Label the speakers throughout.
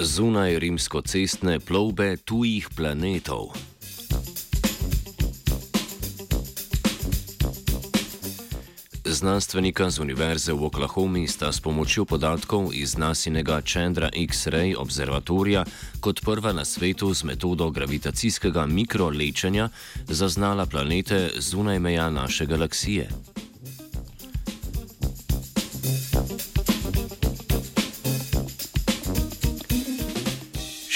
Speaker 1: zunaj rimsko-cestne plovbe tujih planetov. Znanstvenika z Univerze v Oklahomi sta s pomočjo podatkov iz nasinega Chandra X-ray observatorija kot prva na svetu z metodo gravitacijskega mikrolečenja zaznala planete zunaj meja naše galaksije.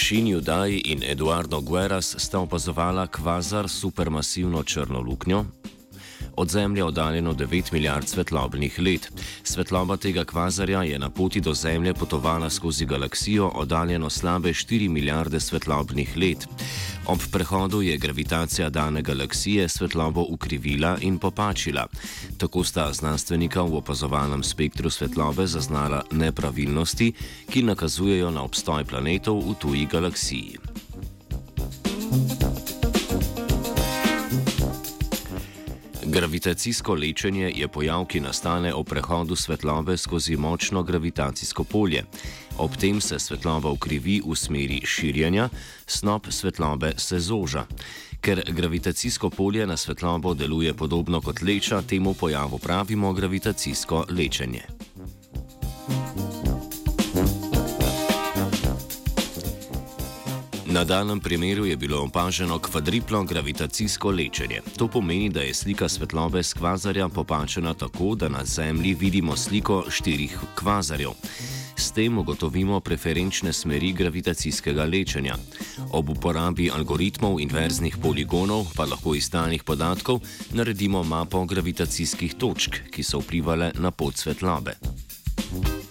Speaker 1: Shin Yudai in Eduardo Guerras sta opazovala kvazar supermasivno črno luknjo, od Zemlje oddaljeno 9 milijard svetlobnih let. Svetloba tega kvazarja je na poti do Zemlje potovala skozi galaksijo oddaljeno slabe 4 milijarde svetlobnih let. Ob prehodu je gravitacija dane galaksije svetlobo ukrivila in popačila. Tako sta znanstvenika v opazovalnem spektru svetlobe zaznala nepravilnosti, ki nakazujejo na obstoj planetov v tuji galaksiji. Gravitacijsko lečenje je pojav, ki nastane ob prehodu svetlobe skozi močno gravitacijsko polje. Ob tem se svetloba ukrivi v smeri širjenja, snop svetlobe se zoža. Ker gravitacijsko polje na svetlobo deluje podobno kot leča, temu pojavu pravimo gravitacijsko lečenje. Na danem primeru je bilo opaženo kvadriplo gravitacijsko lečenje. To pomeni, da je slika svetlobe z kvazarja popačena tako, da na Zemlji vidimo sliko štirih kvazarjev. S tem ugotovimo preferenčne smeri gravitacijskega lečenja. Ob uporabi algoritmov inverznih poligonov pa lahko iz stalnih podatkov naredimo mapo gravitacijskih točk, ki so vplivali na pot svetlobe. Ob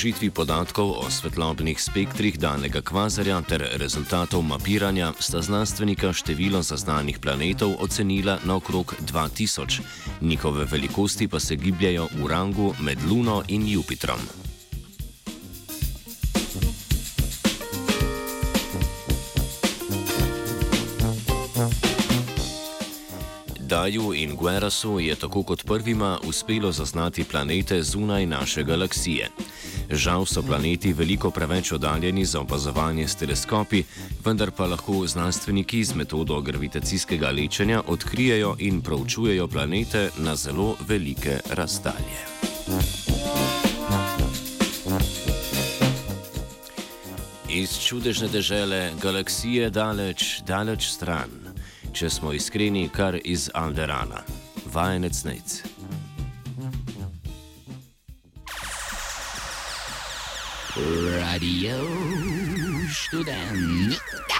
Speaker 1: združitvi podatkov o svetlobnih spektrih danega kvazarja ter rezultatov mapiranja sta znanstvenika število zaznanih planetov ocenila na okrog 2000, njihove velikosti pa se gibljajo v rangu med Luno in Jupitrom. Daju in Guerasu je tako kot prvima uspelo zaznati planete zunaj naše galaksije. Žal so planeti veliko preveč oddaljeni za opazovanje s teleskopi, vendar pa lahko znanstveniki z metodo gravitacijskega lečenja odkrijejo in proučujejo planete na zelo velike razdalje. Iz čudežne dežele galaksije daleč, daleč stran, če smo iskreni, kar iz Alderana, vajenec Nec.
Speaker 2: Radio Student.